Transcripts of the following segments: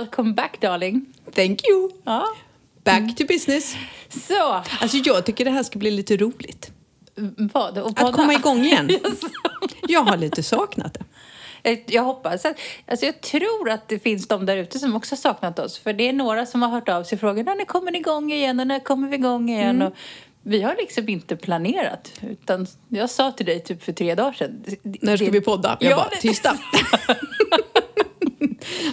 Welcome back darling. Thank you! Ja. Back to business. Så, Alltså jag tycker det här ska bli lite roligt. vad? Och Att komma igång igen. Jag har lite saknat det. Eh, Jag hoppas att, alltså jag tror att det finns de där ute som också har saknat oss. För det är några som har hört av sig och frågat när kommer ni igång igen och när kommer vi igång igen? Mm. Och vi har liksom inte planerat. Utan jag sa till dig typ för tre dagar sedan. När ska det- vi podda? Jag Ja, bara, tysta.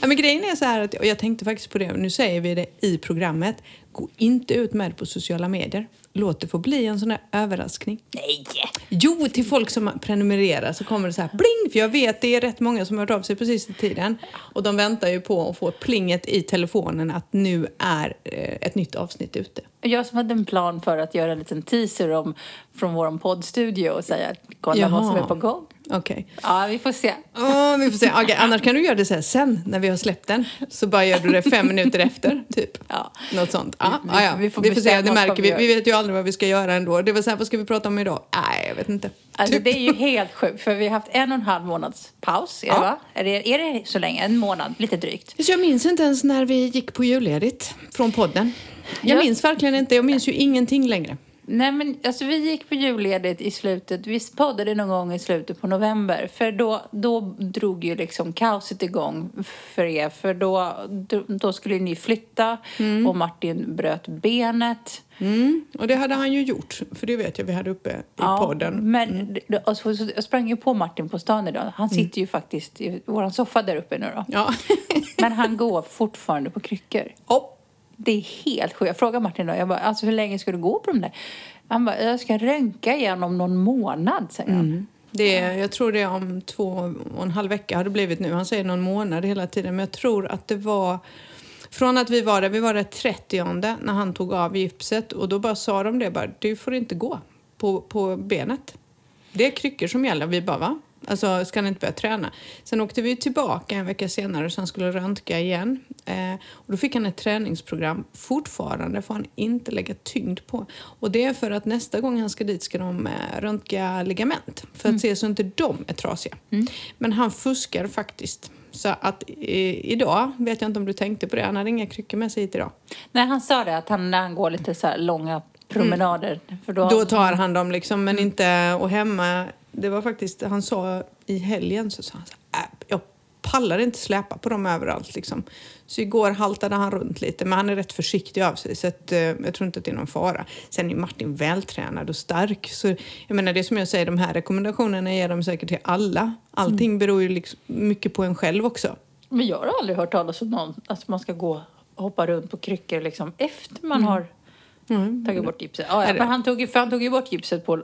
ja, men grejen är så här att, och jag tänkte faktiskt på det, nu säger vi det i programmet. Gå inte ut med det på sociala medier. Låt det få bli en sån här överraskning. Nej! Jo, till folk som prenumererar så kommer det så här pling, för jag vet det är rätt många som har hört av sig precis i tiden. Och de väntar ju på att få plinget i telefonen att nu är eh, ett nytt avsnitt ute. Jag som hade en plan för att göra en liten teaser om, från vår poddstudio och säga kolla vad som Jaha. är på gång. Okej. Ja, vi får se. Åh, vi får se. Okej, annars kan du göra det så här sen när vi har släppt den. Så bara gör du det fem minuter efter, typ. Ja. Något sånt. Ja, Vi- ja, ja. vi Vi får får, se, det märker vi vi. vet ju aldrig vad vi ska göra ändå. Det var så här, vad ska vi prata om idag? Nej, jag vet inte. Alltså, Typ. Det är ju helt sjukt, för vi har haft en och en halv månads paus. Är, Ja. det, va? Är, det, är det så länge? En månad? Lite drygt. Så jag minns inte ens när vi gick på julledigt från podden. Jag Ja. minns verkligen inte. Jag minns ju ingenting längre. Nej, men alltså, vi gick på julledigt i slutet. Vi poddade någon gång i slutet på november. För då, då drog ju liksom kaoset igång för er. För då, då skulle ni flytta och Martin bröt benet. Mm. Och det hade han ju gjort, för det vet jag vi hade uppe i podden. Men och så, så, jag sprang ju på Martin på stan idag. Han sitter ju faktiskt i vår soffa där uppe nu då. Ja. Men han går fortfarande på kryckor. Hopp. Det är helt sjukt. Jag frågade Martin då, jag bara, alltså hur länge ska du gå på de där? Han bara, jag ska röntga igen om någon månad, säger han. Mm. Det är, jag tror det är om två och en halv vecka har det blivit nu. Han säger någon månad hela tiden. Men jag tror att det var från att vi var där, vi var där 30 när han tog av gipset och då bara sa de det bara, du får inte gå på, på benet. Det är kryckor som gäller. Vi bara, va? Alltså, ska ni inte börja träna? Sen åkte vi tillbaka en vecka senare så han skulle röntga igen. Eh, och då fick han ett träningsprogram. Fortfarande får han inte lägga tyngd på. Och det är för att nästa gång han ska dit ska de eh, röntga ligament. För att se så inte de är trasiga. Men han fuskar faktiskt. Så att eh, idag, vet jag inte om du tänkte på det, han hade inga kryckor med sig hit idag. Nej, han sa det att han, när han går lite så långa promenader. För då, Då tar han dem liksom, men inte... Och hemma, det var faktiskt, han sa i helgen så sa han så här, äh, jag pallar inte släpa på dem överallt liksom. Så igår haltade han runt lite, men han är rätt försiktig av sig så att, eh, jag tror inte att det är någon fara. Sen är Martin vältränad och stark, så jag menar det som jag säger, de här rekommendationerna ger de säkert till alla. Allting beror ju liksom mycket på en själv också. Men jag har aldrig hört talas om någon, att man ska gå och hoppa runt på kryckor liksom efter man har tagit bort gipset. Ja, ja, Är men han tog, ju- för han tog ju bort gipset på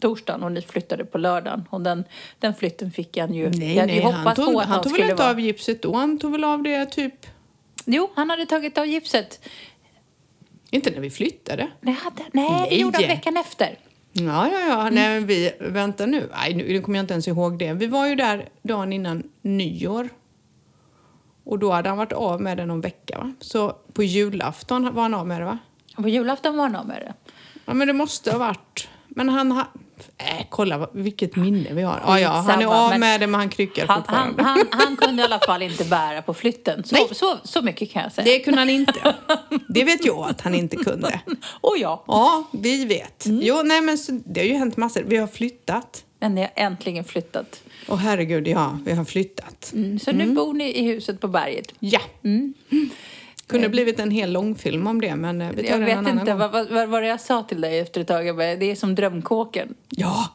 torsdagen och ni flyttade på lördagen. Och den, den flytten fick han ju. Nej, jag hade nej, han tog, på att han tog väl inte vara- av gipset då? Han tog väl av det typ, Jo, han hade tagit av gipset. inte när vi flyttade. Det hade, nej, det Nej. gjorde han veckan efter. Ja, ja, ja. Nej, men vi, vänta nu. Nej, nu nu kommer jag inte ens ihåg det. Vi var ju där dagen innan nyår. Och då hade han varit av med det någon vecka, va? Så på julafton var han av med det, va? Och på julafton var han av med det. Ja, men det måste ha varit... Men han har... Äh, kolla vilket minne vi har. Ja, ja, han är av med det, men han kryckar Han, han, fortfarande. han, han kunde i alla fall inte bära på flytten. Så, Nej. så, så mycket kan jag säga. Det kunde han inte. Det vet jag att han inte kunde. Och jag. Ja, vi vet. Mm. Jo, nej, men så, det har ju hänt massor. Vi har flyttat. Men ni har äntligen flyttat. Åh herregud, ja, vi har flyttat. Mm, Så nu bor ni i huset på berget. Ja. Kunde blivit en hel långfilm om det, men eh, vi tar Jag det vet inte gång. vad, vad, vad var jag sa till dig efter ett tag. Jag bara, det är som drömkåken. Ja!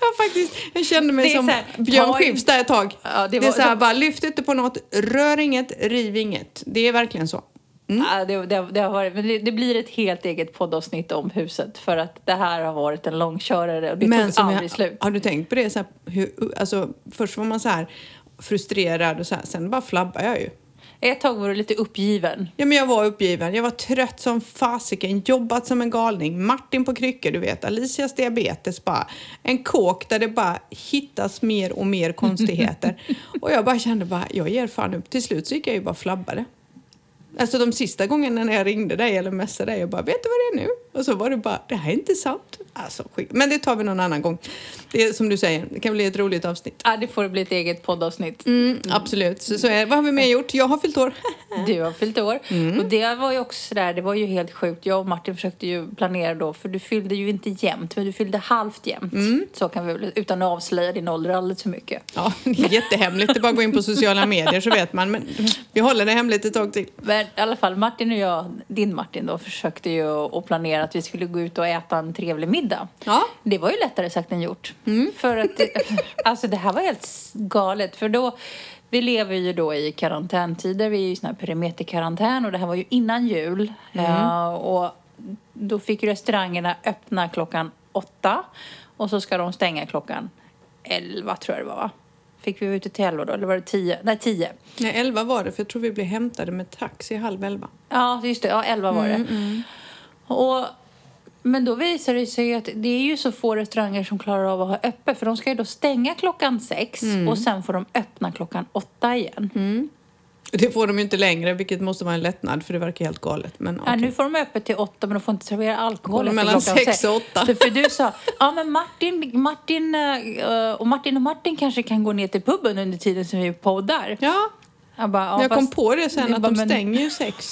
ja, faktiskt. Jag kände mig som här, Björn Skifs där ett tag. Ja, det det, är var- så här, bara lyft inte på något, rör inget, riv inget. Det är verkligen så. Ja, det, det, det, har varit, men det, blir ett helt eget poddavsnitt om huset. För att det här har varit en långkörare och det tog aldrig jag, slut. Har du tänkt på det? Så här, hur, alltså, först var man så här frustrerad och så här, sen bara flabbar jag ju. Ett tag var du lite uppgiven. Ja, men jag var uppgiven. Jag var trött som fasiken, jobbat som en galning. Martin på kryckor, du vet. Alicias diabetes, bara. En kåk där det bara hittas mer och mer konstigheter. och jag bara kände bara, jag ger fan upp. Till slut så gick jag ju bara flabbade. Alltså de sista gångerna när jag ringde dig eller messade dig och bara vet du vad det är nu? Och så var det bara det här är inte sant. Alltså, skit. Men det tar vi någon annan gång. Det är som du säger, det kan bli ett roligt avsnitt. Ja, det får bli ett eget poddavsnitt. Mm, absolut. Så, så är, vad har vi mer gjort? Jag har fyllt år. Du har fyllt år. Och det var ju också sådär, det var ju helt sjukt. Jag och Martin försökte ju planera då, för du fyllde ju inte jämnt, men du fyllde halvt jämnt. Så kan vi väl, utan att avslöja din ålder alldeles för mycket. Ja, det är jättehemligt. Det är bara att gå in på sociala medier så vet man. Men vi håller det hemligt ett tag till. Men i alla fall, Martin och jag, din Martin då, försökte ju att planera att vi skulle gå ut och äta en trevlig middag. Ja. Det var ju lättare sagt än gjort. För att, det, alltså det här var helt galet. För då, vi lever ju då i karantäntider, vi är ju i sån här perimeterkarantän och det här var ju innan jul. Ja, och då fick restaurangerna öppna klockan åtta och så ska de stänga klockan elva tror jag det var va? Fick vi vara ute till elva då, eller var det tio? Nej, tio. Nej, elva var det, för jag tror vi blev hämtade med taxi halv elva. Ja, just det. Ja, 11 var det. Och, men då visar det sig att det är ju så få restauranger som klarar av att ha öppet. För de ska ju då stänga klockan sex och sen får de öppna klockan åtta igen. Det får de ju inte längre, vilket måste vara en lättnad, för det verkar helt galet. Men, Ja, okej. nu får de öppet till åtta men de får inte servera alkohol efter mellan sex och åtta. För, för du sa, ja men Martin, Martin eh, och Martin och Martin kanske kan gå ner till puben under tiden som vi poddar. Ja, Jag, bara, ja, men jag kom på det sen att bara, de men- stänger ju sex.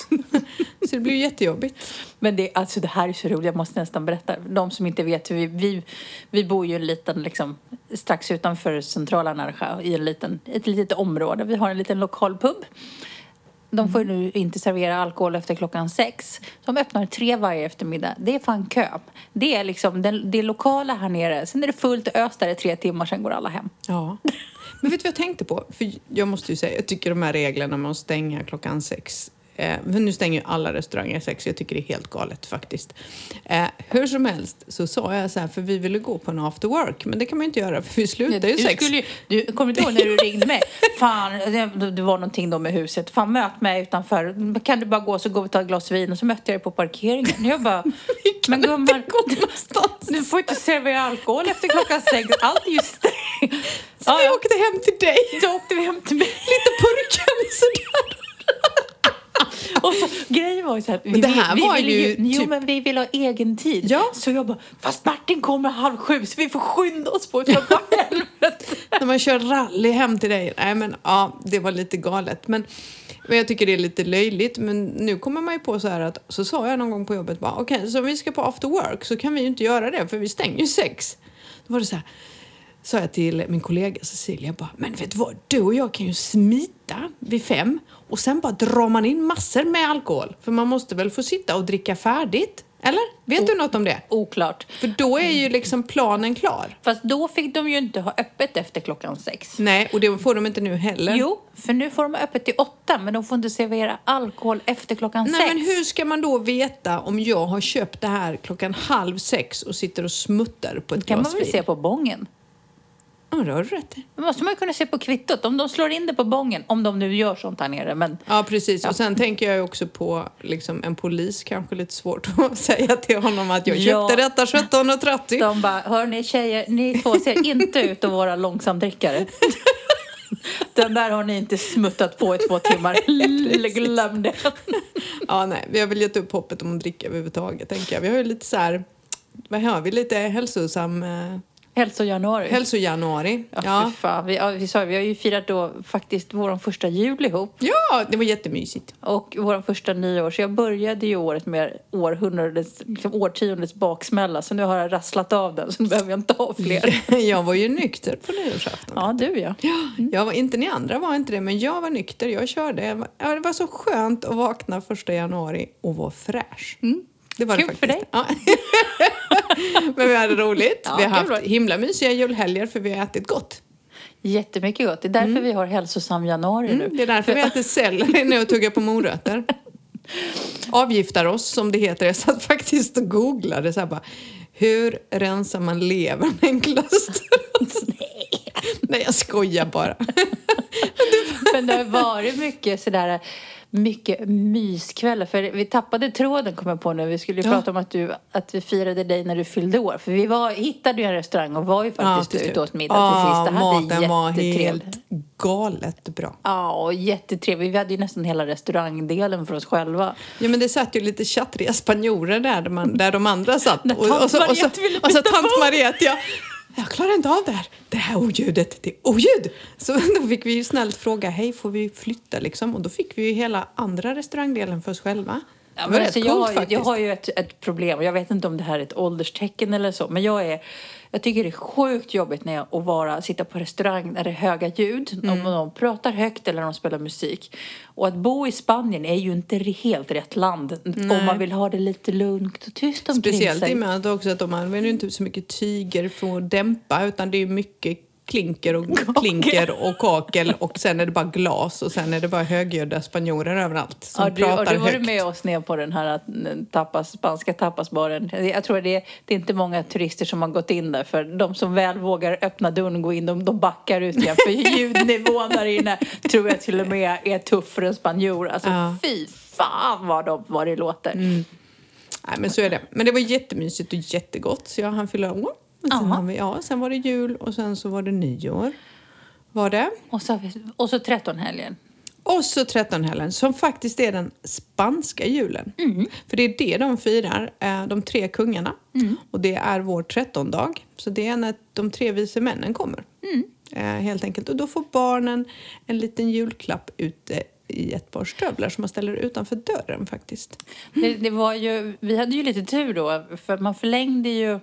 så det blir ju jättejobbigt. Men det, alltså det här är så roligt, jag måste nästan berätta. De som inte vet, vi, vi, vi bor ju en liten, liksom, strax utanför centrala Närsjö, i en liten, ett litet område. Vi har en liten lokal pub. De får ju nu inte servera alkohol efter klockan sex. De öppnar tre varje eftermiddag. Det är fan kö. Det är liksom det, det lokala här nere. Sen är det fullt ös där i tre timmar, sen går alla hem. Ja. Men vet du vad jag tänkte på? För jag måste ju säga, jag tycker de här reglerna med att stänga klockan sex Eh, nu stänger ju alla restauranger sex, jag tycker det är helt galet faktiskt. Eh, hur som helst så sa jag så här, för vi ville gå på en after work, men det kan man ju inte göra för vi slutar ju Du, sex. skulle, du kommer inte ihåg när du ringde mig? Fan, det, det var någonting då med huset. Fan, möt mig utanför. Kan du bara gå så går vi och tar ett glas vin? Och så mötte jag dig på parkeringen. Jag bara, men gumman, du, du får inte servera alkohol efter klockan sex. Allt är ju stängt. Så Ja, vi ja. åkte hem till dig, Så åkte vi hem till mig. lite purkande sådär. Och så, grejen var ju så här, vi, Men det här vi, vi var ju Jo, typ- men vi vill ha egen tid. Ja. Så jag bara, fast Martin kommer halv sju så vi får skynda oss på. Jag bara, helvete. När man kör rally hem till dig. Nej men ja, det var lite galet. Men, men jag tycker det är lite löjligt. Men nu kommer man ju på så här att, så sa jag någon gång på jobbet bara, okej så om vi ska på after work så kan vi ju inte göra det för vi stänger ju sex. Då var det så här, sa jag till min kollega Cecilia bara, men vet du vad, du och jag kan ju smita vid fem och sen bara drar man in massor med alkohol. För man måste väl få sitta och dricka färdigt? Eller? Vet du något om det? Oklart. För då är ju liksom planen klar. Fast då fick de ju inte ha öppet efter klockan sex. Nej, och det får de inte nu heller. Jo, för nu får de ha öppet till åtta men de får inte servera alkohol efter klockan Nej, sex. men hur ska man då veta om jag har köpt det här klockan halv sex och sitter och smuttar på ett Det kan glas man väl vin? se på bången? Ja, det har du rätt i. Det måste man ju kunna se på kvittot. Om de slår in det på bången, om de nu gör sånt här nere. Men Ja, precis. Och sen tänker jag ju också på liksom, en polis, kanske lite svårt att säga till honom att jag Ja. köpte detta 17.30. de bara, hörni tjejer, ni två ser inte ut att vara långsamdrickare. Den där har ni inte smuttat på i två timmar. Glöm det. Ja, nej, vi har väl gett upp hoppet om att dricka överhuvudtaget, tänker jag. Vi har ju lite så här, vad har vi, lite hälsosam, eh, Hälsojanuari. hälsojanuari. Ja, Ja. fan. Vi, vi, sa, vi har ju firat då faktiskt vår första jul ihop. ja, det var jättemysigt. Och vår första nyår. Så jag började ju året med århundradets, liksom årtiondets baksmälla. Så nu har jag rasslat av den så nu behöver jag inte ha fler. Jag var ju nykter på nyårsafton. Ja, du ja. Jag var, inte ni andra var inte det, men jag var nykter. Jag körde. Ja, det var så skönt att vakna första januari och vara fräsch. Det var Kul det för faktiskt. Ja. men vi hade roligt. Ja, vi har haft himla mysiga julhelger för vi har ätit gott. Jättemycket gott. Det är därför vi har hälsosam januari nu. Mm, det är därför vi äter selleri nu och tuggar på morötter. Avgiftar oss, som det heter. Jag satt faktiskt och googlade så här bara. Hur rensar man levern enklast? Nej. Nej, jag skojar bara. Men det har varit mycket sådär... mycket myskvällar. För vi tappade tråden kom jag på nu. Vi skulle ju Ja. prata om att, du, att vi firade dig när du fyllde år. För vi var, hittade ju en restaurang och var ju faktiskt till ute slut. och åt middag till sist. Det maten var helt galet bra. Ja, och jättetrevligt. Vi hade ju nästan hela restaurangdelen för oss själva. Ja men det satt ju lite tjattriga spanjorer där, där, man, där de andra satt. Och, och, så, och, så, Mariette ville och så tant. Mariette, ja, jag klarar inte av det här. Det här oljudet, det är oljud! Så då fick vi ju snällt fråga, hej får vi flytta liksom? Och då fick vi ju hela andra restaurangdelen för oss själva. Ja, det men var rätt alltså, jag, coolt jag har ju ett, ett problem. Jag vet inte om det här är ett ålderstecken eller så. Men jag, är, jag tycker det är sjukt jobbigt när jag att vara, sitta på restaurang när det är höga ljud. Mm. Om de pratar högt eller om de spelar musik. Och att bo i Spanien är ju inte helt rätt land. Om man vill ha det lite lugnt och tyst omkring Speciellt sig. i och med att också att de använder ju inte så mycket tyger för att dämpa utan det är mycket klinker och klinker och kakel och sen är det bara glas och sen är det bara högljudda spanjorer överallt som Ja, du, och pratar du var du högt. med oss ner på den här tapas, spanska tapasbaren. Jag tror det det är inte många turister som har gått in där för de som väl vågar öppna dörren och gå in, de, de backar ut igen. För ljudnivån där inne tror jag till och med är tuff för en spanjor. Alltså Ja. fy fan vad, de, vad det låter. Nej, men så är det. Men det var jättemysigt och jättegott så jag hann fylla år. Sen, har vi, ja, sen var det jul och sen så var det nyår. Var det. Och så, och så 13-helgen. Och så trettonhelgen som faktiskt är den spanska julen. För det är det de firar, eh, de tre kungarna. Och det är vår trettondag. Så det är när de tre vise männen kommer. Eh, helt enkelt. Och då får barnen en liten julklapp ute i ett par stövlar som man ställer utanför dörren faktiskt. Det, det var ju, vi hade ju lite tur då, för man förlängde ju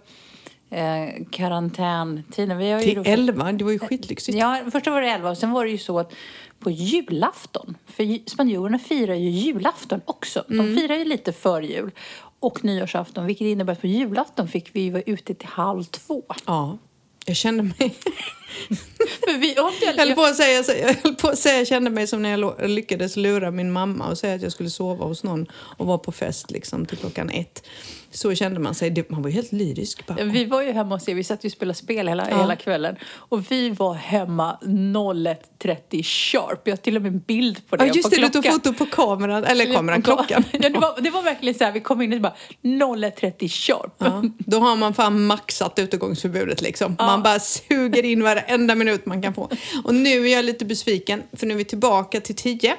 eh, karantäntiden. Vi har ju Till elva, det var ju skitlyxigt. Ja, först var det 11 och sen var det ju så att på julafton, för spanjorerna firar ju julafton också. De Mm. firar ju lite för jul och nyårsafton, vilket innebär att på julafton fick vi vara ute till halv två. Ja. Jag kände mig... För vi, Jag höll, på att säga, jag höll på att säga jag kände mig som när jag lyckades lura min mamma och säga att jag skulle sova hos någon och vara på fest liksom till klockan ett. Så kände man sig. Det, man var ju helt lyrisk. Bara, vi var ju hemma hos er, vi satt ju och spelade spel hela, Ja. hela kvällen. Och vi var hemma 01.30 sharp. Jag har till och med en bild på det. ja, just det, du tog foto på kameran, eller kameran, klockan. ja, det, var, det var verkligen så här, vi kom in och bara 01.30 sharp. Ja, då har man fan maxat utegångsförbudet liksom. Man bara suger in varenda minut man kan få. Och nu är jag lite besviken, för nu är vi tillbaka till tio.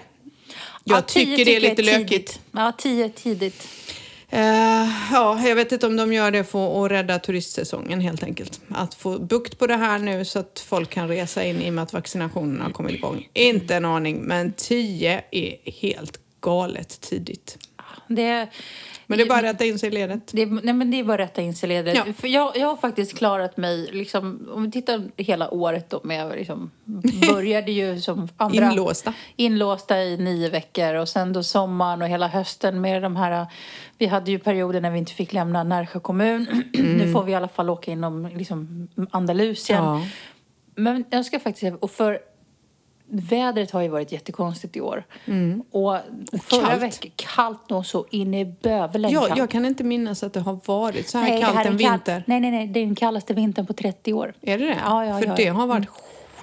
Jag Ja, tycker det är lite jag lökigt. Ja, tio är tidigt. Uh, ja, jag vet inte om de gör det för att rädda turistsäsongen helt enkelt. Att få bukt på det här nu så att folk kan resa in i och med att vaccinationerna har kommit igång. Inte en aning, men 10 är helt galet tidigt. Det, Men det är bara att rätta in sig i ledet. det, nej, men det är bara att rätta in sig i ledet. Ja. För jag, jag har faktiskt klarat mig, liksom, om vi tittar hela året då, med, liksom, började ju som andra... Inlåsta. Inlåsta i nio veckor och sen då sommaren och hela hösten med de här... Vi hade ju perioder när vi inte fick lämna Närsjö kommun. nu får vi i alla fall åka inom liksom, Andalusien. Ja. Men jag ska faktiskt och för vädret har ju varit jättekonstigt i år. Och förra kallt. veckan, kallt nog så in i bövelen Ja, kallt. jag kan inte minnas att det har varit så här Nej, kallt här är en kall- vinter. Nej, nej, nej, det är den kallaste vintern på 30 år. Är det det? Ja, ja, För ja. det har varit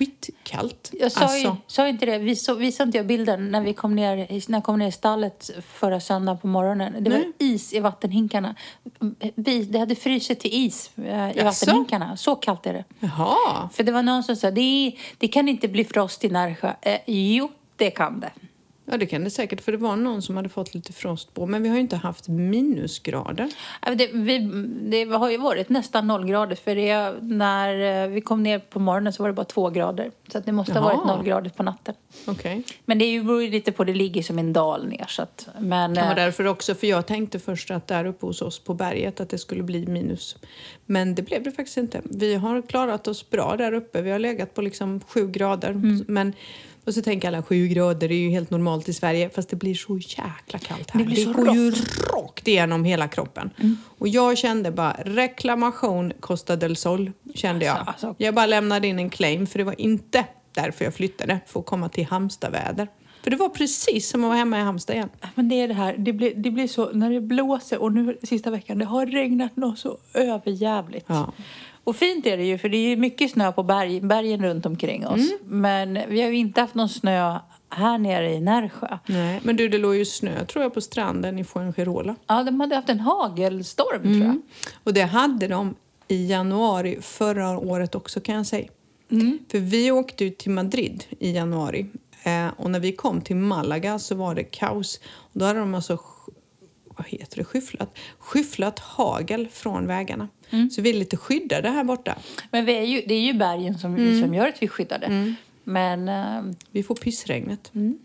skitkallt. Jag sa, ju, Alltså, sa inte det, vi så, visade inte jag bilden när vi kom ner, när jag kom ner i stallet förra söndagen på morgonen? Det var Nej. is i vattenhinkarna. Vi, det hade frysit till is eh, i Jaså? vattenhinkarna. Så kallt är det. Jaha. För det var någon som sa, det, det kan inte bli frost i Närsjö. Eh, jo, det kan det. Ja, det kan det säkert. För det var någon som hade fått lite frost på. Men vi har ju inte haft minusgrader. Det, vi, det har ju varit nästan noll grader för det, när eh, vi kom ner på morgonen så var det bara två grader. Så att det måste ha varit Jaha. noll grader på natten. Okej. Men det beror ju lite på, det ligger som en dal ner så att, men... kan vara eh, därför också, för jag tänkte först att där uppe hos oss på berget att det skulle bli minus. Men det blev det faktiskt inte. Vi har klarat oss bra där uppe. Vi har legat på liksom sju grader. Mm. Men, och så tänker alla sju grader är ju helt normalt i Sverige. Fast det blir så jäkla kallt här. Det blir så går ju rakt igenom hela kroppen. Mm. Och jag kände bara reklamation Costa del Sol. Kände jag. Alltså, alltså. Jag bara lämnade in en claim för det var inte därför jag flyttade. För att komma till Halmstadväder. För det var precis som att vara hemma i Halmstad igen. Men det är det här, det blir, det blir så när det blåser och nu sista veckan, det har regnat något så överjävligt. Ja. Och fint är det ju för det är ju mycket snö på berg, bergen runt omkring oss. Men vi har ju inte haft någon snö här nere i Närsjö. Nej, men du, det låg ju snö tror jag på stranden i Fuengirola. Ja, de hade haft en hagelstorm tror jag. Och det hade de i januari förra året också kan jag säga. För vi åkte ju till Madrid i januari eh, och när vi kom till Malaga så var det kaos. Och då hade de alltså vad heter det, skyfflat, skyfflat hagel från vägarna. Så vi är lite skyddade här borta. Men vi är ju, det är ju bergen som, som gör att vi är skyddade. Men eh, Vi får pissregnet. Mm,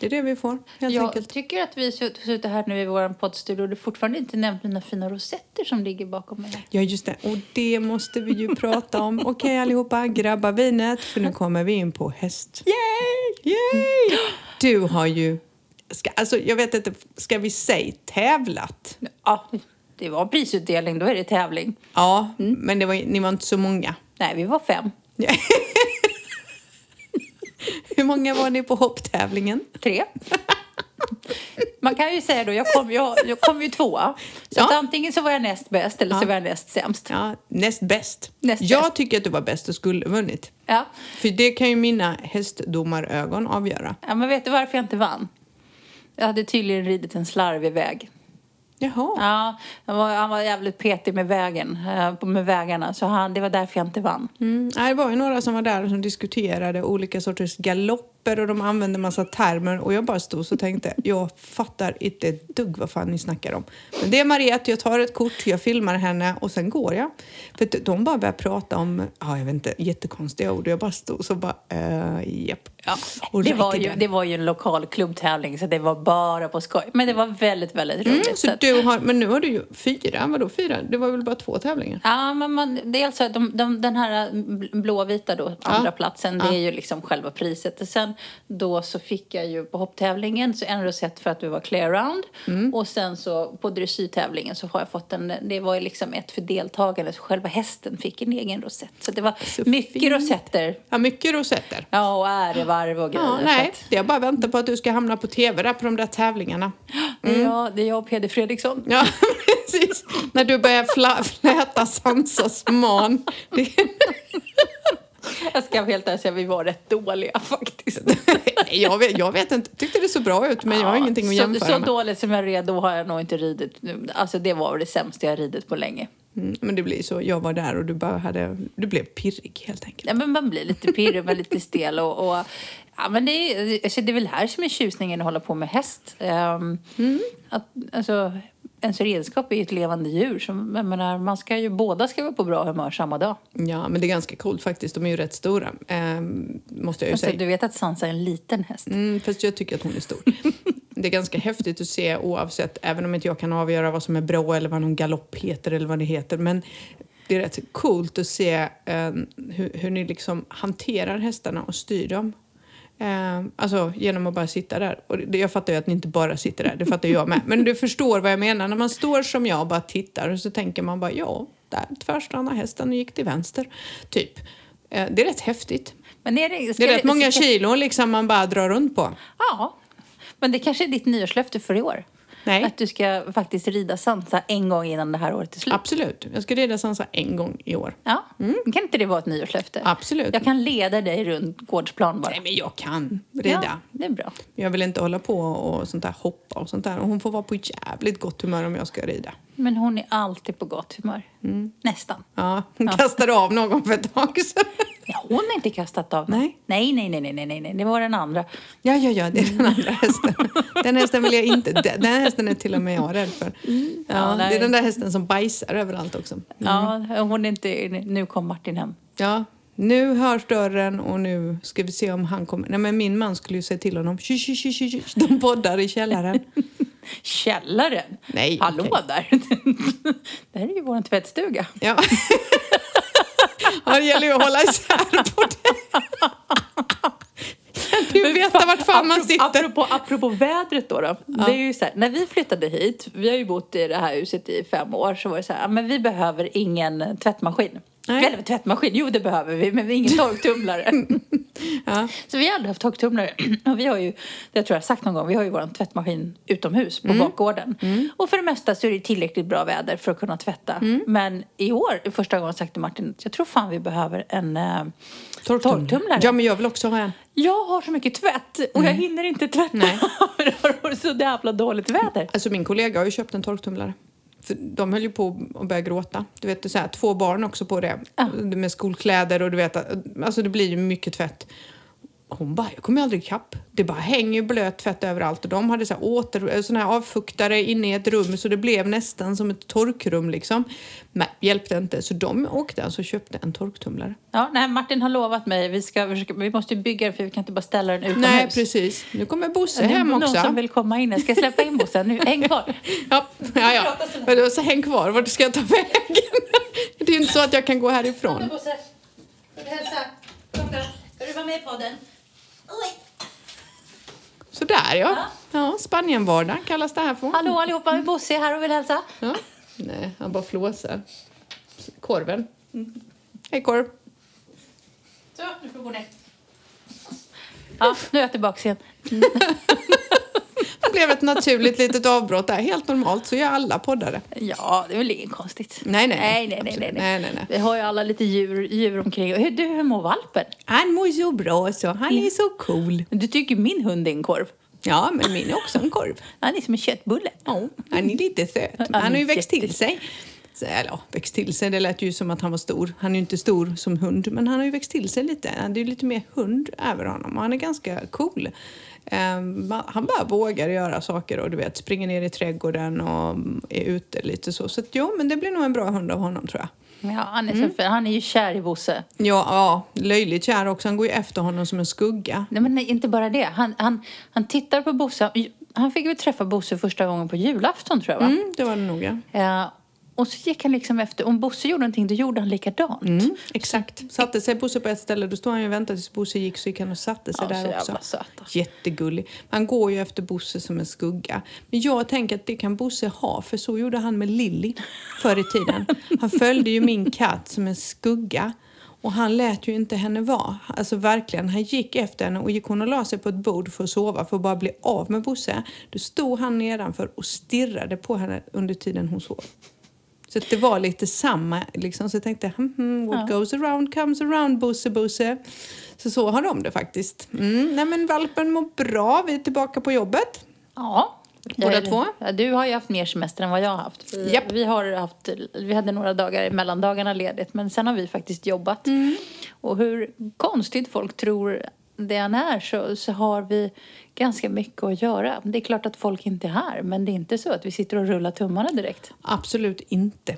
det är det vi får helt jag enkelt. tycker att vi suttit här nu i vår poddstudio och du fortfarande inte nämnt mina fina rosetter som ligger bakom mig. Ja, just det. Och det måste vi ju prata om. Okej allihopa, grabba vinet för nu kommer vi in på häst. Yay! Yay! Du har ju, ska, alltså jag vet inte, ska vi säga tävlat? Ja, det var prisutdelning, då är det tävling. Ja, men det var, ni var inte så många. Nej, vi var fem. Hur många var ni på hopptävlingen? Tre. Man kan ju säga då, jag kom, jag, jag kom ju tvåa. Så Ja. antingen så var jag näst bäst eller så Ja. var jag näst sämst. Ja, näst bäst. Näst jag bäst. tycker att du var bäst och skulle vunnit. Ja. För det kan ju mina hästdomarögon avgöra. ja, men vet du varför jag inte vann? Jag hade tydligen ridit en slarvig väg. Jaha. Ja, han var, han var jävligt petig med vägen, eh, med vägarna. Så han, det var därför jag inte vann. Mm. Det var ju några som var där som diskuterade olika sorters galopper och de använde massa termer och jag bara stod och tänkte, jag fattar inte ett dugg vad fan ni snackar om. Men det är Mariette, jag tar ett kort, jag filmar henne och sen går jag. För att de bara började prata om, ja jag vet inte, jättekonstiga ord och jag bara stod så bara, äh, japp. Ja, Och det, var ju, det var ju en lokal klubbtävling så det var bara på skoj. Men det var väldigt, väldigt roligt. Mm, så så att- du har, men nu har du ju fyra, vadå fyra? Det var väl bara två tävlingar? Ja, men man, dels så att de, de, den här bl- blåvita då, andra platsen, det är ju liksom själva priset. Och sen då så fick jag ju på hopptävlingen så en rosett för att du var clear round. Mm. Och sen så på dressyrtävlingen så har jag fått en, det var ju liksom ett för deltagarna så själva hästen fick en egen rosett. Så det var Så mycket fint. rosetter. Ja, mycket rosetter. Ja, och ärevarv och grejer. Ja, nej, att- jag bara väntar på att du ska hamna på tv där på de där tävlingarna. Ja, det är jag och Peder Fredriksson. Ja, precis. När du börjar fläta Sansas man. Jag ska helt ärlig säga, vi var rätt dåliga faktiskt. jag, vet, jag vet inte, tyckte det så bra ut men jag har Ja, ingenting att så, jämföra Så med. dåligt som jag red då har jag nog inte ridit. nu. Alltså det var det sämsta jag ridit på länge. Mm, men det blir så, jag var där och du bara hade, du blev pirrig helt enkelt. Ja, men man blir lite pirrig, man lite stel och, och ja, men det, är, alltså det är väl här som är tjusningen att hålla på med häst. Ehm, att, alltså, ens redskap är ju ett levande djur. Så, menar, man ska ju, båda ska vara på bra humör samma dag. Ja, men det är ganska coolt faktiskt. De är ju rätt stora, ehm, måste jag ju Alltså, säga. du vet att Sansa är en liten häst. Mm, fast jag tycker att hon är stor. Det är ganska häftigt att se oavsett, även om inte jag kan avgöra vad som är bra eller vad någon galopp heter eller vad det heter. Men det är rätt coolt att se eh, hur, hur ni liksom hanterar hästarna och styr dem. Eh, alltså genom att bara sitta där. Och det, jag fattar ju att ni inte bara sitter där, det fattar jag med. Men du förstår vad jag menar. När man står som jag och bara tittar och så tänker man bara ja, där tvärstannade hästen och gick till vänster. Typ. Eh, det är rätt häftigt. Men är det, Det är rätt många ska- kilon liksom man bara drar runt på. Ja, men det kanske är ditt nyårslöfte för i år. Nej. Att du ska faktiskt rida Sansa en gång innan det här året är slut. Absolut. Jag ska rida Sansa en gång i år. Ja, kan inte det vara ett nyårslöfte? Absolut. Jag kan leda dig runt gårdsplan bara. Nej, men jag kan rida. Ja, det är bra. Jag vill inte hålla på och sånt där hoppa och sånt där. Och hon får vara på jävligt gott humör om jag ska rida. Men hon är alltid på gott humör. Mm. Nästan. Ja, hon kastade av någon för ett tag sedan. Ja, hon har inte kastat av Nej. Nej, nej, nej, nej, nej, nej. Det var den andra. Ja, ja, ja, det är den andra hästen. Den hästen vill jag inte... Den hästen är till och med jag rädd för. Ja, Ja, det är den där hästen som bajsar överallt också. Ja, hon är inte... Nu kom Martin hem. Ja, nu hörs dörren och nu ska vi se om han kommer. Nej, men min man skulle ju säga till honom. Tjy, tjy, tjy, tjy. De poddar i källaren. Källaren? Nej, Hallå okej. där! det här är ju vår tvättstuga. Ja. ja, det gäller ju att hålla isär på det. Du vet vart fan man sitter. Apropå, apropå vädret då. då det är ju så här, när vi flyttade hit, vi har ju bott i det här huset i fem år, så var det så här, ja, men vi behöver ingen tvättmaskin. Nej. Eller tvättmaskin, jo det behöver vi, men vi har ingen torktumlare. Ja. Så vi har aldrig haft torktumlare. Och vi har ju, det tror jag sagt någon gång, vi har ju vår tvättmaskin utomhus på Mm. bakgården. Och för det mesta så är det tillräckligt bra väder för att kunna tvätta. Mm. Men i år, är första gången sagt till Martin, jag tror fan vi behöver en eh, torktumlare. Ja, men jag vill också ha en. Jag har så mycket tvätt och jag hinner inte tvätta Mm. Nej. det har varit så jävla dåligt väder. Alltså min kollega har ju köpt en torktumlare. För de höll ju på att börja gråta. Du vet, så här, två barn också på det. Ja. Med skolkläder och du vet, alltså det blir ju mycket tvätt. Hon bara, jag kommer aldrig ikapp. Det bara hänger blöt tvätt överallt. Och de hade så här, åter, såna här avfuktare inne i ett rum så det blev nästan som ett torkrum liksom. Men hjälpte inte. Så de åkte alltså och köpte en torktumlare. Ja, nej, Martin har lovat mig, vi, ska försöka, vi måste bygga den för vi kan inte bara ställa den utomhus. Nej, precis. Nu kommer Bosse är hem någon också. som vill komma in. Jag ska släppa in Bosse. Nu, häng kvar. Ja, ja, ja. Men så häng kvar. Vart ska jag ta vägen? Det är ju inte så att jag kan gå härifrån. Bosse. Hälsa? Kom då. Ska du vara med på den? Sådär ja. Ja, Spanienvardag kallas det här för. Hallå allihopa, Bosse är här och vill hälsa. Ja. Nej, han bara flåsar. Korven. Hej korv. Så, nu får du gå ner. Ja, nu är jag tillbaka igen. Blev ett naturligt litet avbrott där. Helt normalt, så gör alla poddare. Ja, det är väl inget konstigt. Nej, nej. nej, nej, nej, nej, Nej, nej, nej. Vi har ju alla lite djur, djur omkring. Hur, du, hur mår valpen? Han mår så bra så. Han är så cool. Du tycker min hund är en korv. Ja, men min är också en korv. Han är som en köttbulle. Ja, han är lite söt. Han har ju växt till sig. Eller ja, växt till sig, det lät ju som att han var stor. Han är ju inte stor som hund, men han har ju växt till sig lite. Det är ju lite mer hund över honom och han är ganska cool. Ehm, han bara vågar göra saker och du vet, springer ner i trädgården och är ute lite så. Så att, ja, men det blir nog en bra hund av honom tror jag. Ja, han är, Mm. han är ju kär i Bosse. Ja, ja, löjligt kär också. Han går ju efter honom som en skugga. Nej, men nej, inte bara det. Han, han, han tittar på Bosse. Han fick väl träffa Bosse första gången på julafton tror jag va? Mm, det var det nog ja. Ja, och så gick han liksom efter, om Bosse gjorde någonting då gjorde han likadant. Mm, exakt. Satte sig Bosse på ett ställe, då stod han ju och väntade tills Bosse gick så gick han och satte sig Ja, där också. söta. Jättegullig. Han går ju efter Bosse som en skugga. Men jag tänker att det kan Bosse ha, för så gjorde han med Lilly förr i tiden. Han följde ju min katt som en skugga. Och han lät ju inte henne vara. Alltså verkligen, han gick efter henne och gick hon och la sig på ett bord för att sova för att bara bli av med Bosse. Då stod han nedanför och stirrade på henne under tiden hon sov. Så att det var lite samma, liksom. så jag tänkte, hmm, hmm, what goes around comes around, Bosse, Bosse. Så så har de det faktiskt. Mm, nej men valpen mår bra, vi är tillbaka på jobbet. Ja. Båda två? Ja, du har ju haft mer semester än vad jag har haft. Vi, Japp. vi, har haft, vi hade några dagar i mellandagarna ledigt men sen har vi faktiskt jobbat. Mm. Och hur konstigt folk tror det än är så, så har vi ganska mycket att göra. Det är klart att folk inte är här men det är inte så att vi sitter och rullar tummarna direkt. Absolut inte.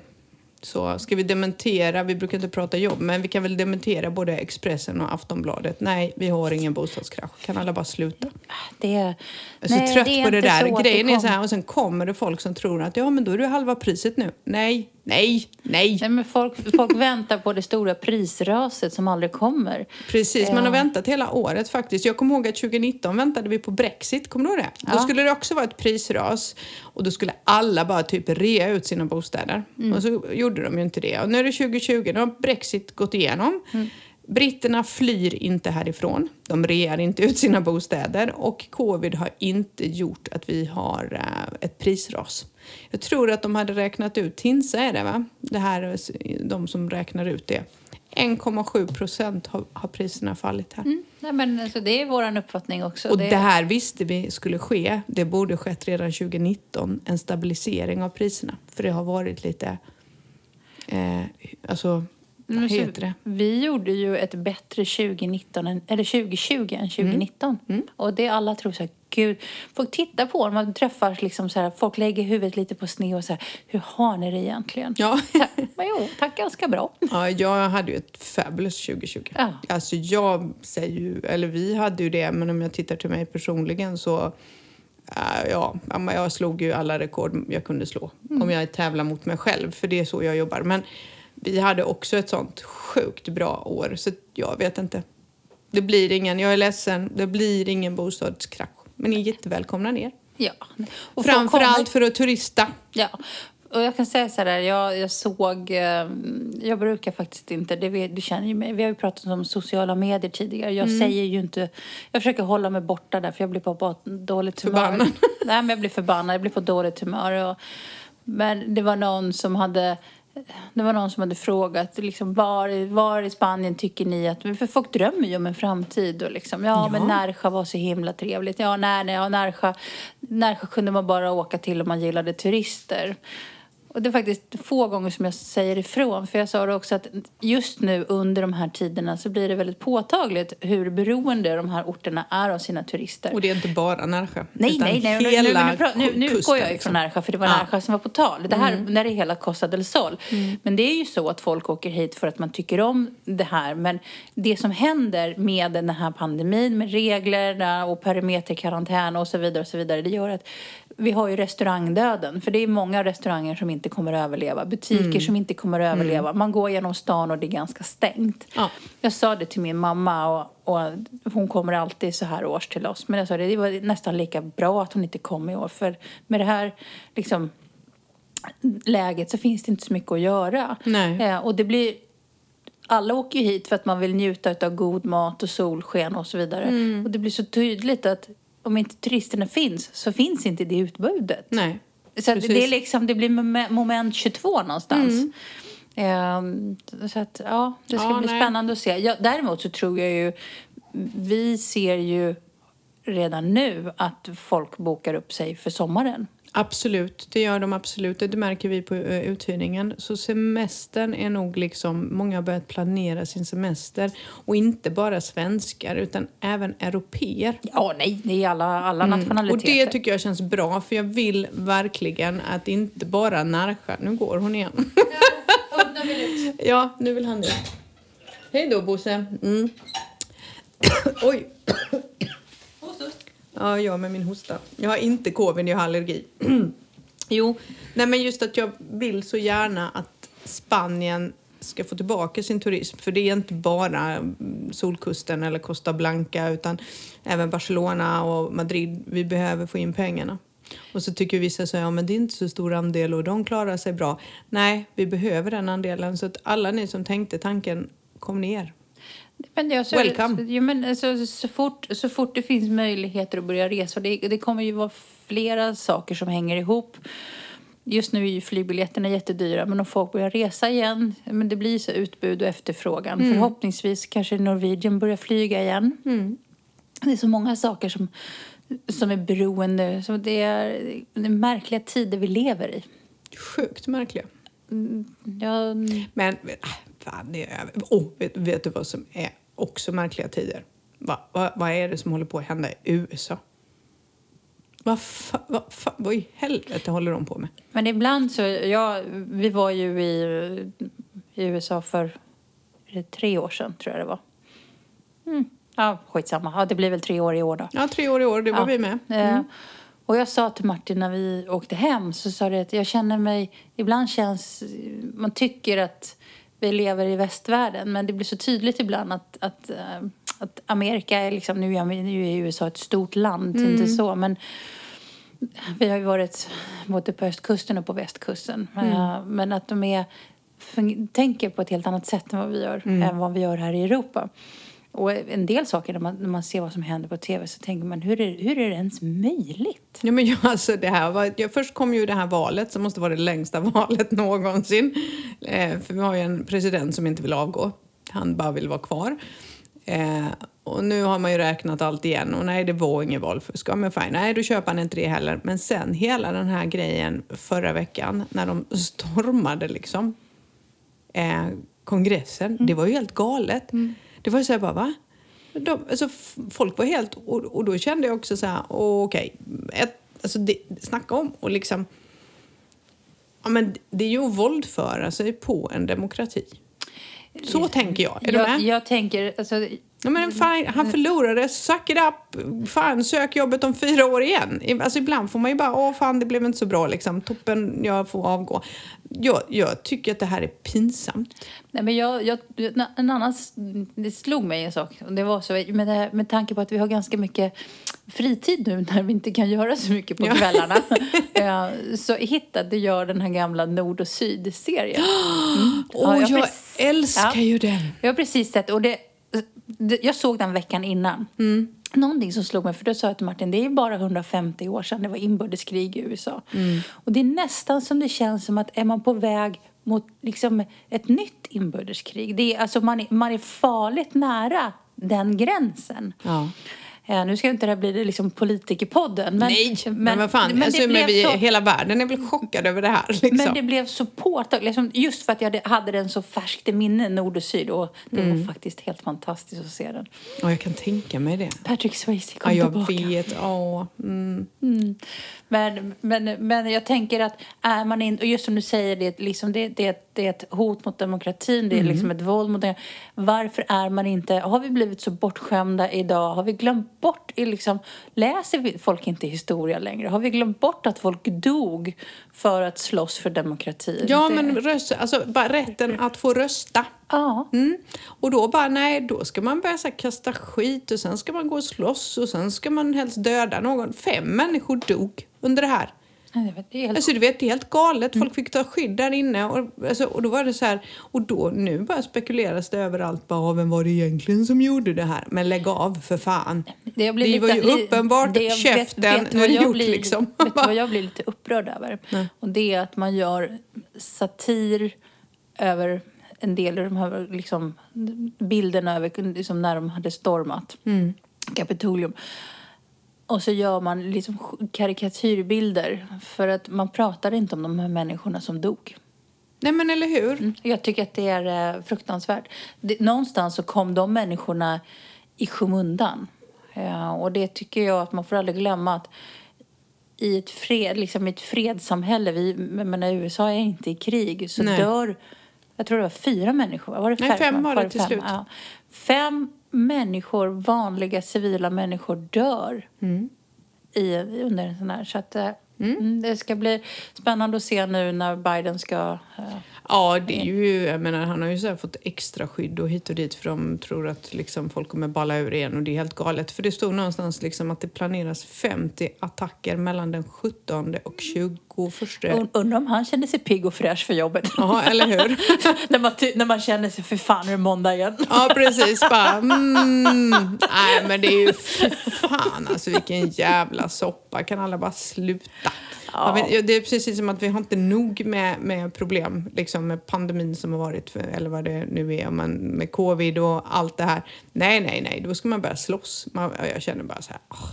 Så ska vi dementera, vi brukar inte prata jobb, men vi kan väl dementera både Expressen och Aftonbladet. Nej, vi har ingen bostadskrasch. Kan alla bara sluta? Det är, Jag är så trött är på det där. Grejen det är så här, och sen kommer det folk som tror att ja, men då är det halva priset nu. Nej, nej, nej. Nej, men folk, folk väntar på det stora prisraset som aldrig kommer. Precis, man har Ja. väntat hela året faktiskt. Jag kommer ihåg att 2019 väntade vi på Brexit, kommer du ihåg det? Då Ja. skulle det också vara ett prisras och då skulle alla bara typ rea ut sina bostäder. Mm. Och så gjorde de ju inte det. Och nu är det 2020, nu har Brexit gått igenom. Mm. Britterna flyr inte härifrån. De rear inte ut sina bostäder och covid har inte gjort att vi har eh, ett prisras. Jag tror att de hade räknat ut, Tinsa är det va? Det här, är de som räknar ut det. 1,7 procent har, har priserna fallit här. Mm. Nej, men alltså, det är vår uppfattning också. Och det här visste vi skulle ske. Det borde skett redan 2019, en stabilisering av priserna. För det har varit lite, eh, alltså, vad heter det? Vi gjorde ju ett bättre 2019 än, eller 2020 än 2019. Mm. Och det alla tror så här, gud, folk tittar på när man träffar liksom så här, folk lägger huvudet lite på sned och så här, hur har ni det egentligen? Ja. Men jo, tack ganska bra. ja, jag hade ju ett fabulous 2020. Ja. Alltså jag säger ju, eller vi hade ju det, men om jag tittar till mig personligen så äh, ja, jag slog ju alla rekord jag kunde slå. Om jag tävlar mot mig själv, för det är så jag jobbar. Men vi hade också ett sånt sjukt bra år, så jag vet inte. Det blir ingen, jag är ledsen, det blir ingen bostadskrasch. Men ni är jättevälkomna ner. Ja. Och folk Framför kommer- allt för att turista. Ja. och jag kan säga så här, jag, jag såg, eh, jag brukar faktiskt inte, det du känner ju mig, vi har ju pratat om sociala medier tidigare. Jag Mm. säger ju inte, jag försöker hålla mig borta där för jag blir på, på dåligt humör. Förbannad. Nej men jag blir förbannad, jag blir på dåligt humör. Och, men det var någon som hade det var någon som hade frågat liksom, var, var i Spanien tycker ni att... För folk drömmer ju om en framtid. Och liksom, ja, Ja. men Närsjö var så himla trevligt. Ja, nej, nej, ja, Närsjö, Närsjö kunde man bara åka till om man gillade turister. Och det är faktiskt få gånger som jag säger ifrån. För jag sa det också att just nu under de här tiderna så blir det väldigt påtagligt hur beroende de här orterna är av sina turister. Och det är inte bara Närsjö. Nej, nej, nej. Nu, Hela nu, nu, nu, nu kusten, utgår jag liksom. ifrån Närsjö, för det var Ja. Närsjö som var på tal. Det här när det är hela Costa del Sol. Men det är ju så att folk åker hit för att man tycker om det här. Men det som händer med den här pandemin, med reglerna och perimeterkarantän och så vidare, och så vidare, det gör att vi har ju restaurangdöden. För det är många restauranger som inte kommer att överleva. Butiker som inte kommer att överleva. Man går genom stan och det är ganska stängt. Ja. Jag sa det till min mamma och, och hon kommer alltid så här års till oss. Men jag sa det, det var nästan lika bra att hon inte kom i år. För med det här liksom, läget så finns det inte så mycket att göra. Eh, och det blir... Alla åker ju hit för att man vill njuta av god mat och solsken och så vidare. Mm. Och det blir så tydligt att om inte turisterna finns så finns inte det utbudet. Nej. Så. Mm. det, är liksom, det blir mom- moment 22 någonstans. Ehm, så att, ja, det ska Ja, bli nej. spännande att se. Ja, däremot så tror jag ju, vi ser ju redan nu att folk bokar upp sig för sommaren. Absolut, det gör de absolut. Det märker vi på eh, uthyrningen. Så semestern är nog liksom, många har börjat planera sin semester. Och inte bara svenskar utan även europeer. Ja, nej, det är alla, alla Mm. Och nationaliteter. det tycker jag känns bra för jag vill verkligen att inte bara Närsjö, nu går hon igen. Ja, nu vill han det. Hej då Bosse. Mm. Oj. Ja, jag med min hosta. Jag har inte covid, jag har allergi. jo, nej men just att jag vill så gärna att Spanien ska få tillbaka sin turism. För det är inte bara mm, Solkusten eller Costa Blanca utan även Barcelona och Madrid. Vi behöver få in pengarna. Och så tycker vissa så ja, men det är inte så stor andel och de klarar sig bra. Nej, vi behöver den andelen. Så att alla ni som tänkte tanken, kom ner. Men jag, så, Welcome. Jo, men alltså, så, fort, så fort det finns möjligheter att börja resa, det, det kommer ju vara flera saker som hänger ihop. Just nu är ju flygbiljetterna jättedyra, men om folk börjar resa igen, men det blir så utbud och efterfrågan. Förhoppningsvis kanske Norwegian börjar flyga igen. Det är så många saker som, som är beroende. Så det, är, det är märkliga tider vi lever i. Sjukt märkliga. Jag, Men äh, fan, det är över. Oh, vet, vet du vad som är också märkliga tider? Va, va, vad är det som håller på att hända i USA? Vad fa, va, fa, vad i helvete håller de på med? Men ibland så, ja, vi var ju i, i USA för tre år sedan, tror jag det var. Mm. Ja, skitsamma. Ja, det blir väl tre år i år då. Ja, tre år i år, det var Ja. vi med. Eh, Och jag sa till Martin när vi åkte hem, så sa det att jag känner mig, ibland känns, man tycker att vi lever i västvärlden, men det blir så tydligt ibland att, att, eh, att Amerika är liksom, nu är, nu är USA ett stort land, inte så, men vi har ju varit både på östkusten och på västkusten. Eh, Men att de är, tänker på ett helt annat sätt än vad vi gör, än vad vi gör här i Europa. Och en del saker när man, när man ser vad som händer på tv så tänker man, hur är, hur är det ens möjligt? Ja, men jag, alltså, det här var, jag, först kom ju det här valet som måste vara det längsta valet någonsin. Eh, för vi har ju en president som inte vill avgå. Han bara vill vara kvar. Eh, och nu har man ju räknat allt igen och nej, det var ingen valfusk. Ja, men fine, nej, då köper han inte det heller. Men sen hela den här grejen förra veckan när de stormade liksom eh, kongressen. Det var ju helt galet. Det var så här bara, va? De, alltså, folk var helt... Och, och då kände jag också så här, okej, ett- alltså det, snacka om och liksom... Ja, men det är ju att våldföra sig på en demokrati. Så tänker jag. Är du jag, med? jag tänker, alltså, Ja, men fan, han förlorade, suck it up, fan sök jobbet om fyra år igen. Alltså ibland får man ju bara, åh fan det blev inte så bra liksom, toppen, jag får avgå. Jag, jag tycker att det här är pinsamt. nej men jag, jag, en annan, det slog mig en sak. Och det var så, med, det, med tanke på att vi har ganska mycket fritid nu när vi inte kan göra så mycket på kvällarna eh, så hittade jag den här gamla Nord och Syd-serien. Mm. Åh, Ja, jag, precis- älskar Ja. ju den! Jag har precis sett, och det, jag såg den veckan innan. Mm. Någonting som slog mig, för då sa jag till Martin, det är bara 150 år sedan det var inbördeskrig i USA. Mm. Och det är nästan som det känns som att är man på väg mot liksom ett nytt inbördeskrig. Det är, alltså man, är, man är farligt nära den gränsen. Ja. Eh, nu ska inte det här bli liksom politikerpodden. Men, Nej, men, vad fan. men alltså, men vi, så- Hela världen är väl chockad över det här. Liksom. men det blev så påtagligt, liksom, just för att jag hade, den så färskt i minne, Nord och Syd. Och det Mm. var faktiskt helt fantastiskt att se den. Ja, jag kan tänka mig det. Patrick Swayze kom Ja, jag tillbaka. vet. Ja. Mm. Men, men, men jag tänker att är man in, och just som du säger, det, liksom, det, det, det är ett hot mot demokratin, det är liksom ett våld mot det. Varför är man inte, har vi blivit så bortskämda idag? Har vi glömt bort, liksom, läser folk inte historia längre? Har vi glömt bort att folk dog för att slåss för demokrati? Ja, det, men röst, alltså, bara rätten att få rösta. Ja. Mm. Och då bara, nej, då ska man börja så här, kasta skit och sen ska man gå och slåss och sen ska man helst döda någon. Fem människor dog under det här. Nej, det är helt Alltså du vet, det är helt galet. Folk fick ta skydd där inne. Och, alltså, och då var det så här, och då, nu bara spekuleras det överallt. Bara, "Ah, vem var det egentligen som gjorde det här? Men lägg av för fan. Det, jag blir Det var ju li- uppenbart det käften, nu är vad det jag gjort, blir, liksom. Vet du vad jag blir lite upprörd över? Och det är att man gör satir över en del av de här liksom, bilderna över liksom, när de hade stormat Mm. Kapitolium. Och så gör man liksom karikatyrbilder för att man pratar inte om de här människorna som dog. Nej men eller hur? Jag tycker att det är eh, fruktansvärt. Det, någonstans så kom de människorna i skymundan. Eh, och det tycker jag att man får aldrig glömma att i ett, fred, liksom i ett fredssamhälle, vi, menar, USA är inte i krig, så Nej. dör, jag tror det var fyra människor, var det Nej, fem? fem var det till fem? slut. Ja. Fem människor, vanliga civila människor, dör Mm. i, under en sån här. Så att, eh, mm, det ska bli spännande att se nu när Biden ska eh, Ja, det är ju, jag menar, han har ju så fått extra skydd och hit och dit för de tror att liksom folk kommer balla ur igen och det är helt galet. För det stod någonstans liksom att det planeras 50 attacker mellan den 17 och 21. Und- Undrar om han känner sig pigg och fräsch för jobbet. Ja, eller hur? när, man när man känner sig, för fan är det måndag igen. Ja, precis. Bara, mm, nej, men det är ju fy fan alltså vilken jävla soppa. Kan alla bara sluta? Ja. men det är precis som att vi har inte nog med, med problem liksom med pandemin som har varit, för, eller vad det nu är, men med covid och allt det här. Nej, nej, nej, då ska man börja slåss. Man, jag känner bara så här, åh.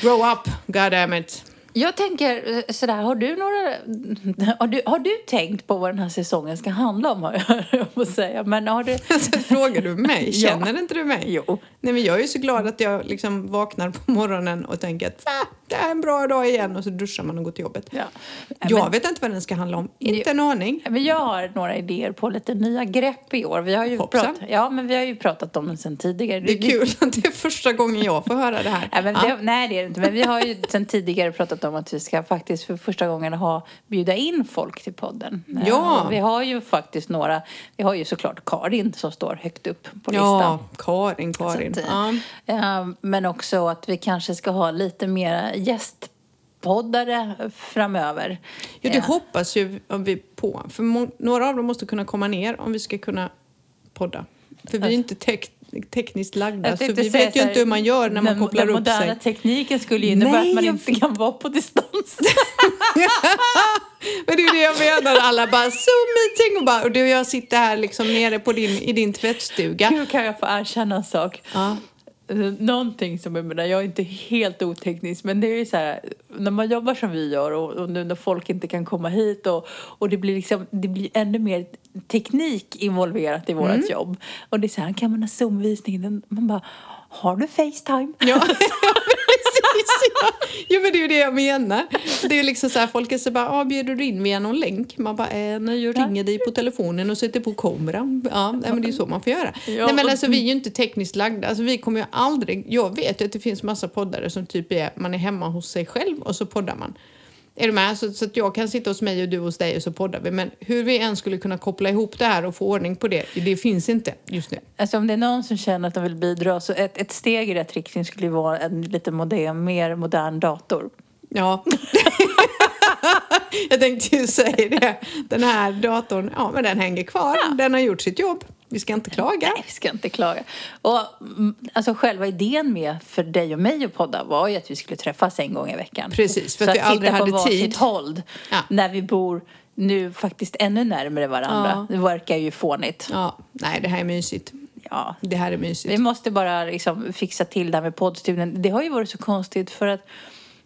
grow up, god damn it. Jag tänker eh, sådär, har du några... Har du, har du tänkt på vad den här säsongen ska handla om, jag på att säga. Men har du... Alltså, frågar du mig? Ja. Känner inte du mig? Jo. Nej, men jag är ju så glad att jag liksom vaknar på morgonen och tänker att "Va, det är en bra dag igen och så duschar man och går till jobbet. Ja. Jag vet inte vad den ska handla om. Inte en aning. Men jag har några idéer på lite nya grepp i år. Vi har ju, Hoppsan. pratat, ja, men vi har ju pratat om det sen tidigare. Det är kul att det är första gången jag får höra det här. Nej, men Ja. det, nej, det är det inte. Men vi har ju sen tidigare pratat om att vi ska faktiskt för första gången ha, bjuda in folk till podden. Eh, Ja. Vi har ju faktiskt några, vi har ju såklart Karin som står högt upp på listan. Ja, Karin, Karin. Att, Ja. Men också att vi kanske ska ha lite mer gästpoddare framöver. Ja, det Eh, hoppas ju vi på. För några av dem måste kunna komma ner om vi ska kunna podda. För vi är inte tek- tekniskt lagda, så vi vet ju inte hur man gör när man den, kopplar den upp moderna sig. tekniken skulle ju innebära Nej, att man inte kan vara på distans. Men det är det jag menar, alla bara Zoom-meeting och, bara, och du och jag sitter här liksom nere på din, i din tvättstuga. Gud, kan jag få erkänna en sak? Ja. Eh, Någonting som jag menar, jag är inte helt oteknisk men det är ju så här när man jobbar som vi gör och, och nu när folk inte kan komma hit och, och det blir liksom, det blir ännu mer teknik involverat i vårt Mm. jobb. Och det är så här, kan man ha zoomvisning? Man bara, har du Facetime? Ja. Ja. ja, men det är ju det jag menar. Det är liksom så här, folk är så bara, ah, bjuder du in via någon länk? Man bara, eh, nej, jag ringer dig på telefonen och sätter på kameran. Ja, nej, men det är så man får göra. Ja. Nej, men alltså vi är ju inte tekniskt lagda. Alltså vi kommer ju aldrig, jag vet ju att det finns massa poddare som typ är, man är hemma hos sig själv och så poddar man. Är du med? Så, så att jag kan sitta hos mig och du hos dig och så poddar vi. Men hur vi än skulle kunna koppla ihop det här och få ordning på det, det finns inte just nu. Alltså om det är någon som känner att de vill bidra så ett, ett steg i rätt riktning skulle ju vara en lite modern, mer modern dator. Ja. jag tänkte ju säga det. Den här datorn, ja men den hänger kvar. Ja. Den har gjort sitt jobb. Vi ska inte klaga. Nej, vi ska inte klaga. Och mm, alltså själva idén med för dig och mig att podda var ju att vi skulle träffas en gång i veckan. Precis, för så att vi aldrig sitta på hade varsitt tid. håll Ja. när vi bor nu faktiskt ännu närmare varandra. Det verkar ju fånigt. Ja, nej det här är mysigt. Ja. Det här är mysigt. Vi måste bara liksom fixa till det här med poddstudion. Det har ju varit så konstigt för att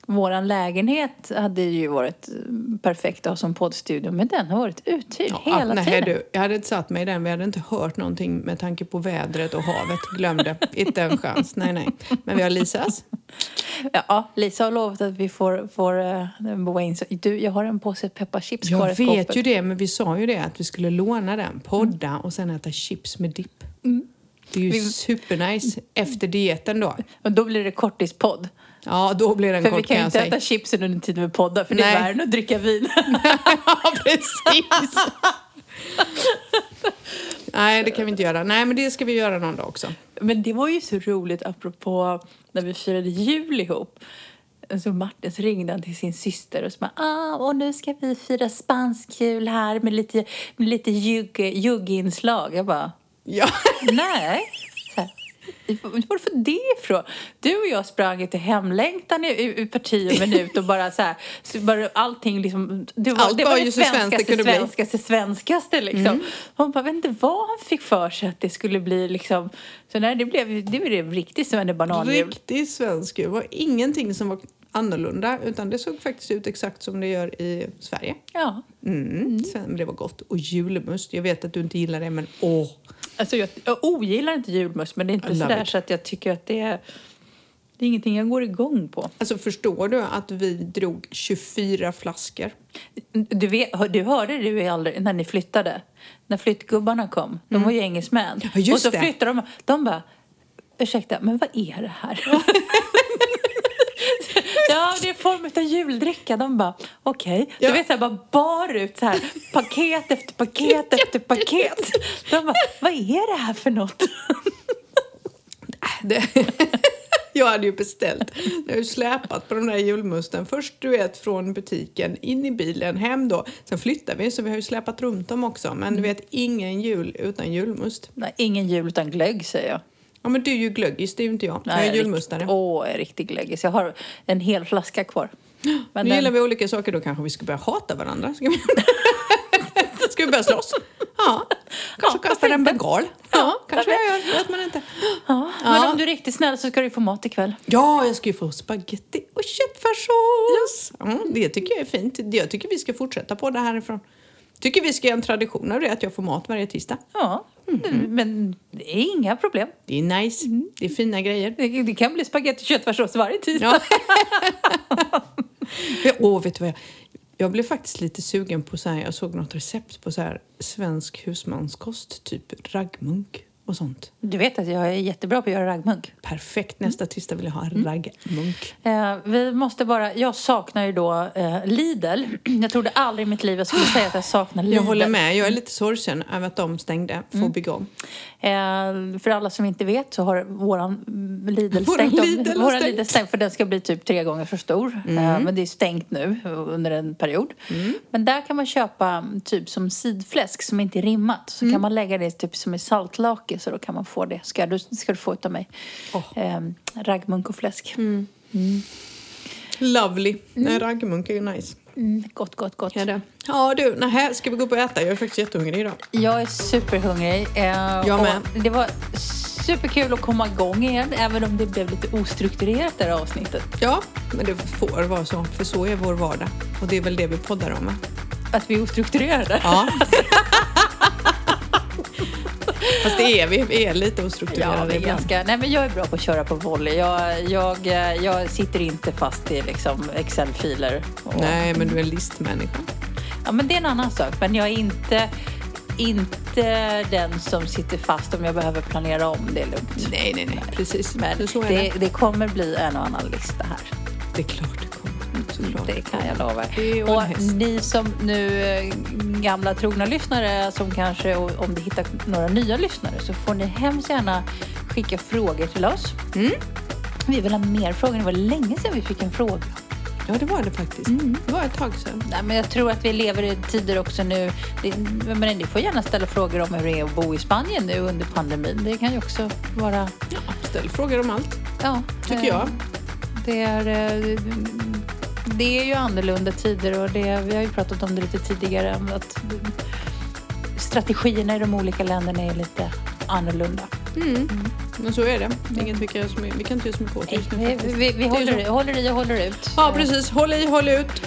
våran lägenhet hade ju varit eh, perfekt att ha som poddstudio men den har varit uthyrd Ja, hela nej, tiden. Du, jag hade inte satt mig i den. Vi hade inte hört någonting med tanke på vädret och havet. Glömde. inte en chans. Nej, nej. Men vi har Lisas. Ja, Lisa har lovat att vi får, får uh, boa in. Så, du, jag har en påse pepparchips kvar Jag vet ju det, men vi sa ju det att vi skulle låna den, podda och sen äta chips med dipp. Det är ju Mm. Vi- supernice efter dieten då. Och då blir det kortispodd. Ja, då blir den För vi kort kan kan ju inte äta chipsen under tiden vi poddar för det Nej. är värre än att dricka vin. ja, precis. Nej, det kan vi inte göra. Nej, men det ska vi göra någon dag också. Men det var ju så roligt apropå när vi firade jul ihop. Så Martin så ringde han till sin syster och bara ah, och nu ska vi fira spansk jul här med lite, med lite jugg, jugginslag. Jag bara Ja. nej. Var för det ifrån? Du och jag sprang till hemlängtan i, i, i parti och minut och bara så här, så bara allting liksom, det var, Allt det var ju det svenskaste. Mm. svenskaste, svenskaste liksom. Hon bara, vet inte vad han fick för sig att det skulle bli liksom, så nej, det blev, det blev riktigt svennebananjul. Riktigt svensk ju. Det var ingenting som var annorlunda utan det såg faktiskt ut exakt som det gör i Sverige. Ja. Mm. Men det var gott. Och julmust. Jag vet att du inte gillar det men åh. Alltså jag, jag ogillar inte julmust men det är inte sådär så att jag tycker att det är, det är ingenting jag går igång på. Alltså förstår du att vi drog 24 flaskor? Du, vet, du hörde det aldrig när ni flyttade. När flyttgubbarna kom. De var ju engelsmän. Mm. Ja, och så det. flyttade de. De bara, ursäkta, men vad är det här? ja, det är form av juldricka. De bara, okej. Ja. Du vet, så här, bara bar ut så här, paket efter paket efter paket. De bara, vad är det här för något? Det, jag hade ju beställt. Jag har ju släpat på de där julmusten. Först du vet från butiken in i bilen, hem då. Sen flyttar vi så vi har ju släpat runt dem också. Men du vet ingen jul utan julmust. Nej, ingen jul utan glögg, säger jag. Ja men du är ju glöggis, det är ju inte jag. jag är julmustare. Åh, jag är riktig glöggis. Jag har en hel flaska kvar. Men Nu den- gillar vi olika saker, då kanske vi ska börja hata varandra. Ska vi, ska vi börja slåss? Ja. Kanske Ja, kasta varför en bengal. Ja, kanske jag gör. vet man inte. Ja, men Ja. om du är riktigt snäll så ska du få mat ikväll. Ja, jag ska ju få spaghetti och köttfärssås. Mm, det tycker jag är fint. Jag tycker vi ska fortsätta på det härifrån. Tycker vi ska göra en tradition av det, att jag får mat varje tisdag. Ja, Mhm. men det är inga problem. Det är nice. Det är fina grejer. Det, det kan bli spagetti och köttfärssås varje tisdag. Ja. Åh, vet du vad jag... Jag blev faktiskt lite sugen på så här, jag såg något recept på så här svensk husmanskost, typ raggmunk och sånt. Du vet att jag är jättebra på att göra raggmunk. Perfekt, nästa tisdag vill jag ha en raggmunk. Eh, vi måste bara, jag saknar ju då eh, Lidl. Jag trodde aldrig i mitt liv jag skulle säga att jag saknar Lidl. Jag håller med, jag är lite sorgsen över att de stängde, får bygga om. Eh, för alla som inte vet så har våran mm, Lidl Våran stängt. om- Lidl har våran. Lidl stängt för den ska bli typ tre gånger så stor. Eh, men det är stängt nu under en period. Men där kan man köpa mm, typ som sidfläsk som inte är rimmat. Så kan man lägga det typ som i saltlake så då kan man få det. Ska du, ska du få utav mig. Åh. Eh, raggmunk och fläsk. Lovely. Nej, raggmunk är ju nice. Mm, gott, gott, gott. Ja, det. ja du, nähä, ska vi gå upp och äta? Jag är faktiskt jättehungrig idag. Jag är superhungrig. Eh, Jag med. Det var superkul att komma igång igen, även om det blev lite ostrukturerat det här avsnittet. Ja, men det får vara så, för så är vår vardag. Och det är väl det vi poddar om, va? Att vi är ostrukturerade. Ja. Fast det är vi, är lite Ja, ostrukturerade vi är ibland. ganska, nej, men jag är bra på att köra på volley. Jag, jag, jag sitter inte fast i liksom Excel-filer. och- Nej, men du är en listmänniska. Ja, men det är en annan sak. Men jag är inte, inte den som sitter fast om jag behöver planera om. Det är lugnt. Nej, nej, nej, precis. Men det, det. det kommer bli en och annan lista här. Det är klart det kommer. Såklart. Det kan jag lova. Och ni som nu eh, gamla trogna lyssnare som kanske, om vi hittar några nya lyssnare så får ni hemskt gärna skicka frågor till oss. Mm. Vi vill ha mer frågor. Det var länge sedan vi fick en fråga. Ja, det var det faktiskt. Det var ett tag sedan. Nej, men jag tror att vi lever i tider också nu. Det, men ni får gärna ställa frågor om hur det är att bo i Spanien nu under pandemin. Det kan ju också vara... Ja, ställ frågor om allt, Ja, tycker eh, jag. Det är, eh, det är ju annorlunda tider och det, vi har ju pratat om det lite tidigare. Att strategierna i de olika länderna är lite annorlunda. Mm. Men så är det. inget vi, kan mycket, vi kan inte göra så mycket åt just nu Vi, vi, vi håller, håller i och håller ut. Ja, precis. Håll i, håll ut.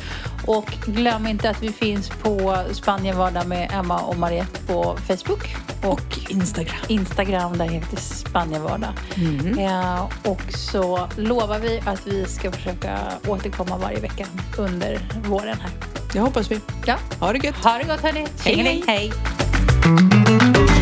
Och glöm inte att vi finns på Spanien vardag med Emma och Mariette på Facebook. Och Instagram. Instagram, där heter vi Spanien vardag. Mm. Ja, och så lovar vi att vi ska försöka återkomma varje vecka under våren här. Det hoppas vi. Ja. Ha det gött. Ha det gott hörni! Hej, hej. hej.